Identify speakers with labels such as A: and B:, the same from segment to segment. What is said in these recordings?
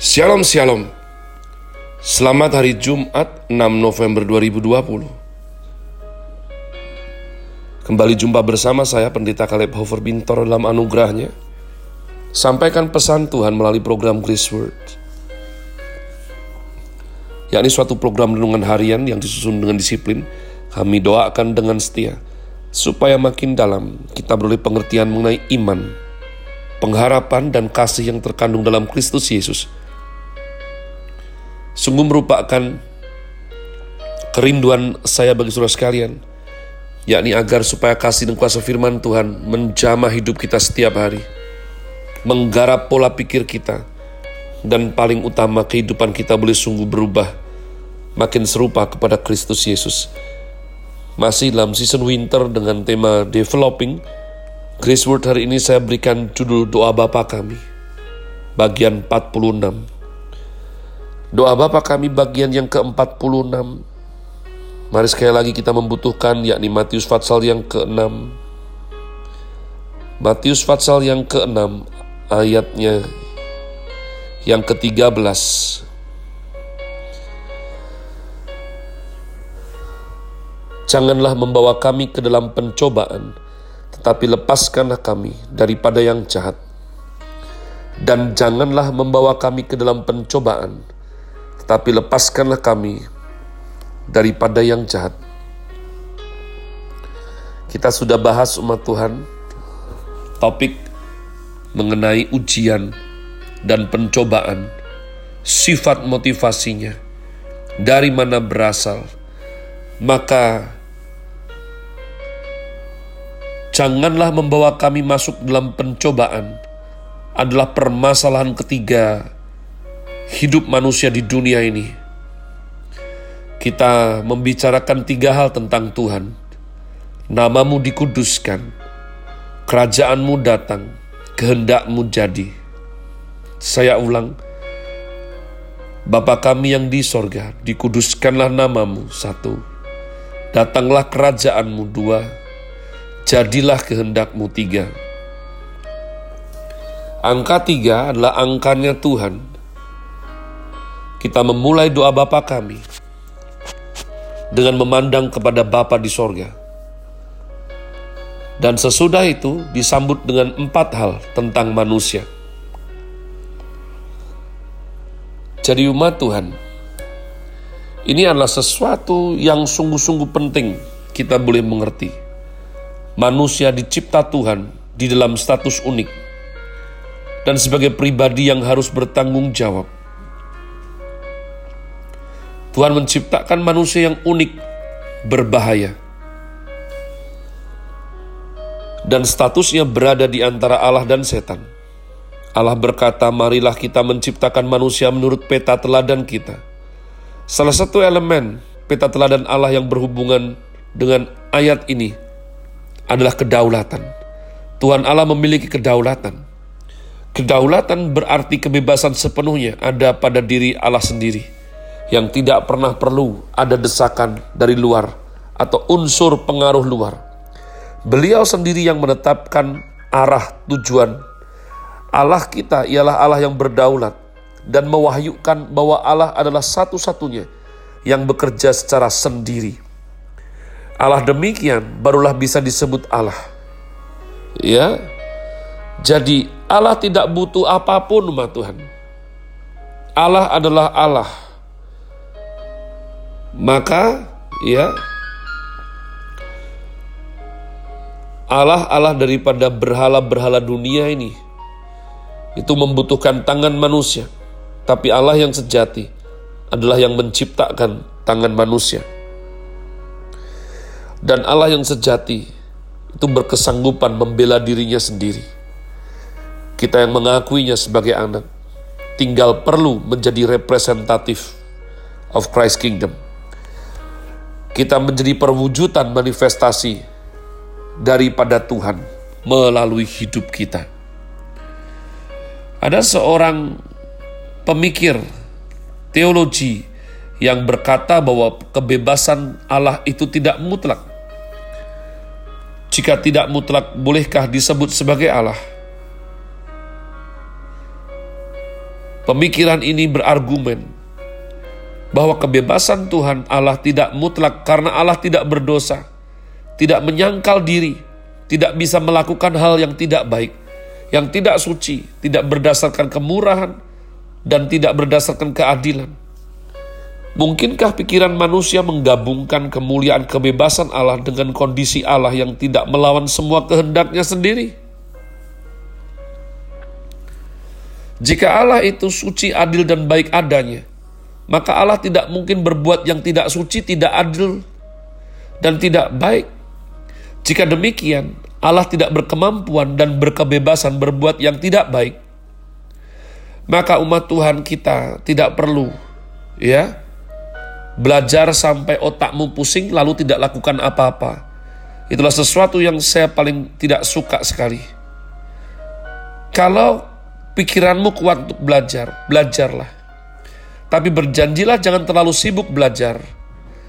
A: Shalom Shalom. Selamat hari Jumat 6 November 2020 Kembali jumpa bersama saya Pendeta Caleb Hofer Bintor dalam anugerahnya. Sampaikan pesan Tuhan melalui program Grace Word. Yakni suatu program renungan harian yang disusun dengan disiplin kami doakan dengan setia supaya makin dalam kita beroleh pengertian mengenai iman, pengharapan dan kasih yang terkandung dalam Kristus Yesus sungguh merupakan kerinduan saya bagi saudara sekalian, yakni agar supaya kasih dan kuasa firman Tuhan menjamah hidup kita setiap hari, menggarap pola pikir kita, dan paling utama kehidupan kita boleh sungguh berubah, makin serupa kepada Kristus Yesus. Masih dalam season winter dengan tema developing, Grace Word hari ini saya berikan judul doa Bapa kami, bagian 46. Doa Bapa kami bagian yang ke-46. Mari sekali lagi kita membutuhkan yakni Matius Fatsal yang ke-6. Matius Fatsal yang ke-6 ayatnya yang ke-13. Janganlah membawa kami ke dalam pencobaan, tetapi lepaskanlah kami daripada yang jahat. Dan janganlah membawa kami ke dalam pencobaan, tapi lepaskanlah kami daripada yang jahat. Kita sudah bahas umat Tuhan topik mengenai ujian dan pencobaan, sifat motivasinya, dari mana berasal, maka janganlah membawa kami masuk dalam pencobaan adalah permasalahan ketiga hidup manusia di dunia ini. Kita membicarakan tiga hal tentang Tuhan. Namamu dikuduskan, kerajaanmu datang, kehendakmu jadi. Saya ulang, Bapa kami yang di sorga, dikuduskanlah namamu, satu. Datanglah kerajaanmu, dua. Jadilah kehendakmu, tiga. Angka tiga adalah angkanya Tuhan kita memulai doa Bapa kami dengan memandang kepada Bapa di sorga. Dan sesudah itu disambut dengan empat hal tentang manusia. Jadi umat Tuhan, ini adalah sesuatu yang sungguh-sungguh penting kita boleh mengerti. Manusia dicipta Tuhan di dalam status unik dan sebagai pribadi yang harus bertanggung jawab Tuhan menciptakan manusia yang unik, berbahaya. Dan statusnya berada di antara Allah dan setan. Allah berkata, marilah kita menciptakan manusia menurut peta teladan kita. Salah satu elemen peta teladan Allah yang berhubungan dengan ayat ini adalah kedaulatan. Tuhan Allah memiliki kedaulatan. Kedaulatan berarti kebebasan sepenuhnya ada pada diri Allah sendiri yang tidak pernah perlu ada desakan dari luar atau unsur pengaruh luar. Beliau sendiri yang menetapkan arah tujuan. Allah kita ialah Allah yang berdaulat dan mewahyukan bahwa Allah adalah satu-satunya yang bekerja secara sendiri. Allah demikian barulah bisa disebut Allah. Ya. Jadi Allah tidak butuh apa pun umat Tuhan. Allah adalah Allah maka ya Allah-Allah daripada berhala-berhala dunia ini itu membutuhkan tangan manusia. Tapi Allah yang sejati adalah yang menciptakan tangan manusia. Dan Allah yang sejati itu berkesanggupan membela dirinya sendiri. Kita yang mengakuinya sebagai anak tinggal perlu menjadi representatif of Christ Kingdom kita menjadi perwujudan manifestasi daripada Tuhan melalui hidup kita. Ada seorang pemikir teologi yang berkata bahwa kebebasan Allah itu tidak mutlak. Jika tidak mutlak, bolehkah disebut sebagai Allah? Pemikiran ini berargumen bahwa kebebasan Tuhan Allah tidak mutlak karena Allah tidak berdosa, tidak menyangkal diri, tidak bisa melakukan hal yang tidak baik, yang tidak suci, tidak berdasarkan kemurahan, dan tidak berdasarkan keadilan. Mungkinkah pikiran manusia menggabungkan kemuliaan kebebasan Allah dengan kondisi Allah yang tidak melawan semua kehendaknya sendiri? Jika Allah itu suci, adil, dan baik adanya, maka Allah tidak mungkin berbuat yang tidak suci, tidak adil, dan tidak baik. Jika demikian, Allah tidak berkemampuan dan berkebebasan berbuat yang tidak baik, maka umat Tuhan kita tidak perlu ya belajar sampai otakmu pusing lalu tidak lakukan apa-apa. Itulah sesuatu yang saya paling tidak suka sekali. Kalau pikiranmu kuat untuk belajar, belajarlah. Tapi berjanjilah jangan terlalu sibuk belajar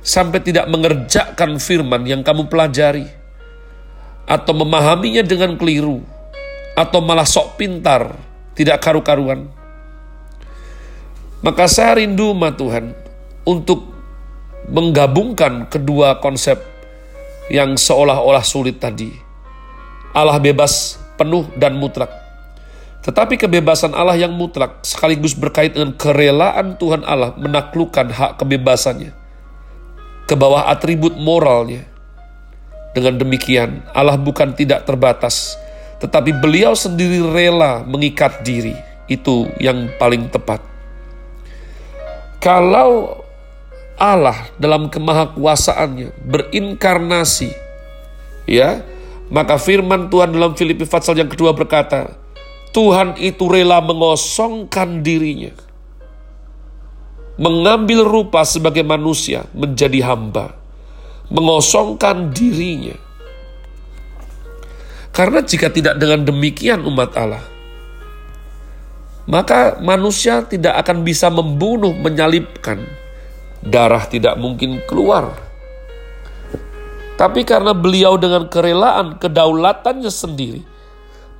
A: sampai tidak mengerjakan firman yang kamu pelajari atau memahaminya dengan keliru atau malah sok pintar, tidak karu-karuan. Maka saya rindu ma Tuhan untuk menggabungkan kedua konsep yang seolah-olah sulit tadi. Allah bebas, penuh dan mutlak tetapi kebebasan Allah yang mutlak sekaligus berkait dengan kerelaan Tuhan Allah menaklukkan hak kebebasannya ke bawah atribut moralnya. Dengan demikian, Allah bukan tidak terbatas, tetapi beliau sendiri rela mengikat diri. Itu yang paling tepat. Kalau Allah dalam kemahakuasaannya berinkarnasi, ya, maka firman Tuhan dalam Filipi pasal yang kedua berkata, Tuhan itu rela mengosongkan dirinya, mengambil rupa sebagai manusia menjadi hamba, mengosongkan dirinya. Karena jika tidak dengan demikian umat Allah, maka manusia tidak akan bisa membunuh, menyalibkan. Darah tidak mungkin keluar. Tapi karena beliau dengan kerelaan kedaulatannya sendiri,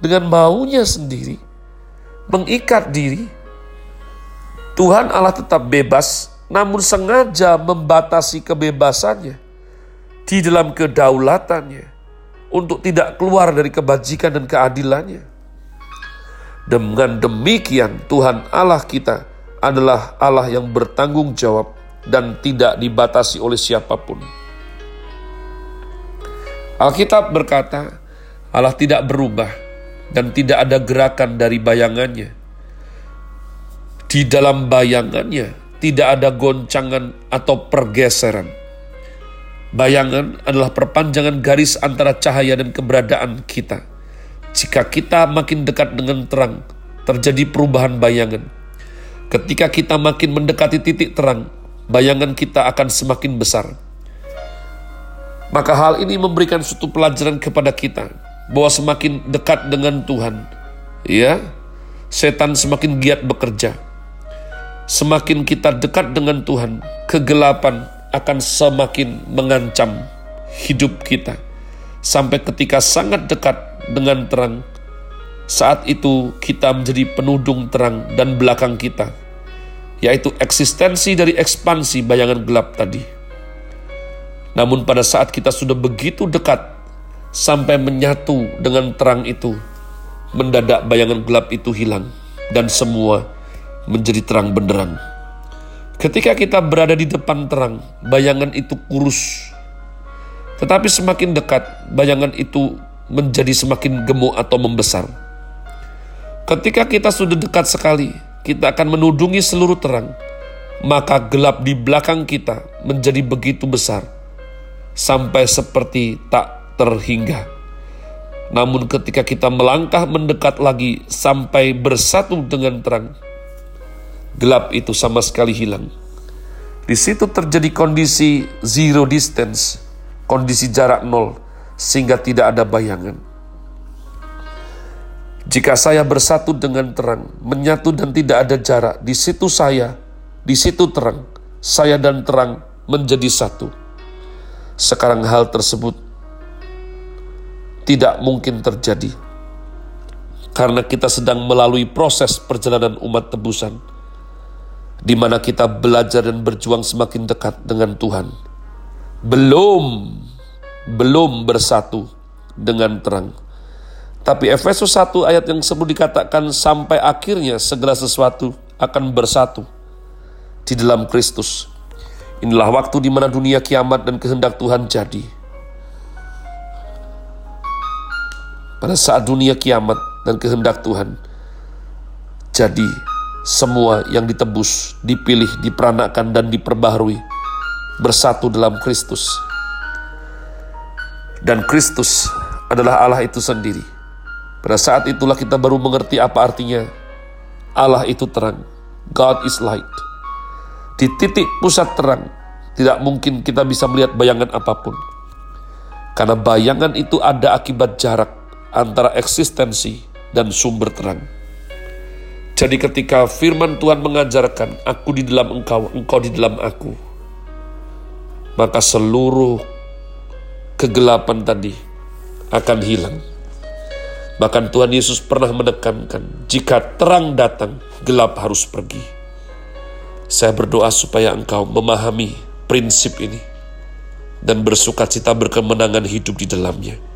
A: dengan maunya sendiri, mengikat diri, Tuhan Allah tetap bebas, namun sengaja membatasi kebebasannya di dalam kedaulatannya untuk tidak keluar dari kebajikan dan keadilannya. Dengan demikian, Tuhan Allah kita adalah Allah yang bertanggung jawab dan tidak dibatasi oleh siapa pun. Alkitab berkata, Allah tidak berubah, dan tidak ada gerakan dari bayangannya. Di dalam bayangannya tidak ada goncangan atau pergeseran. Bayangan adalah perpanjangan garis antara cahaya dan keberadaan kita. Jika kita makin dekat dengan terang, terjadi perubahan bayangan. Ketika kita makin mendekati titik terang, bayangan kita akan semakin besar. Maka hal ini memberikan suatu pelajaran kepada kita bahwa semakin dekat dengan Tuhan, ya, setan semakin giat bekerja. Semakin kita dekat dengan Tuhan, kegelapan akan semakin mengancam hidup kita. Sampai ketika sangat dekat dengan terang, saat itu kita menjadi penudung terang dan belakang kita, yaitu eksistensi dari ekspansi bayangan gelap tadi. Namun pada saat kita sudah begitu dekat sampai menyatu dengan terang itu. Mendadak bayangan gelap itu hilang dan semua menjadi terang benderang. Ketika kita berada di depan terang, bayangan itu kurus. Tetapi semakin dekat, bayangan itu menjadi semakin gemuk atau membesar. Ketika kita sudah dekat sekali, kita akan menudungi seluruh terang, maka gelap di belakang kita menjadi begitu besar, sampai seperti tak terhingga. Namun ketika kita melangkah mendekat lagi sampai bersatu dengan terang, gelap itu sama sekali hilang. Di situ terjadi kondisi zero distance, kondisi jarak nol, sehingga tidak ada bayangan. Jika saya bersatu dengan terang, menyatu dan tidak ada jarak, di situ saya, di situ terang, saya dan terang menjadi satu. Sekarang hal tersebut tidak mungkin terjadi. karena kita sedang melalui proses perjalanan umat tebusan, di mana kita belajar dan berjuang semakin dekat dengan Tuhan. Belum, belum bersatu dengan terang. Tapi Efesus 1 ayat yang sebelum dikatakan sampai akhirnya segala sesuatu akan bersatu di dalam Kristus. Inilah waktu di mana dunia kiamat dan kehendak Tuhan jadi. Pada saat dunia kiamat dan kehendak Tuhan. Jadi, semua yang ditebus, dipilih, diperanakan, dan diperbaharui bersatu dalam Kristus. Dan Kristus adalah Allah itu sendiri. Pada saat itulah kita baru mengerti apa artinya Allah itu terang. God is light. Di titik pusat terang, tidak mungkin kita bisa melihat bayangan apa pun. Karena bayangan itu ada akibat jarak antara eksistensi dan sumber terang. Jadi ketika firman Tuhan mengajarkan, aku di dalam engkau, engkau di dalam aku, maka seluruh kegelapan tadi akan hilang. Bahkan Tuhan Yesus pernah menekankan, jika terang datang, gelap harus pergi. Saya berdoa supaya engkau memahami prinsip ini dan bersuka cita berkemenangan hidup di dalamnya.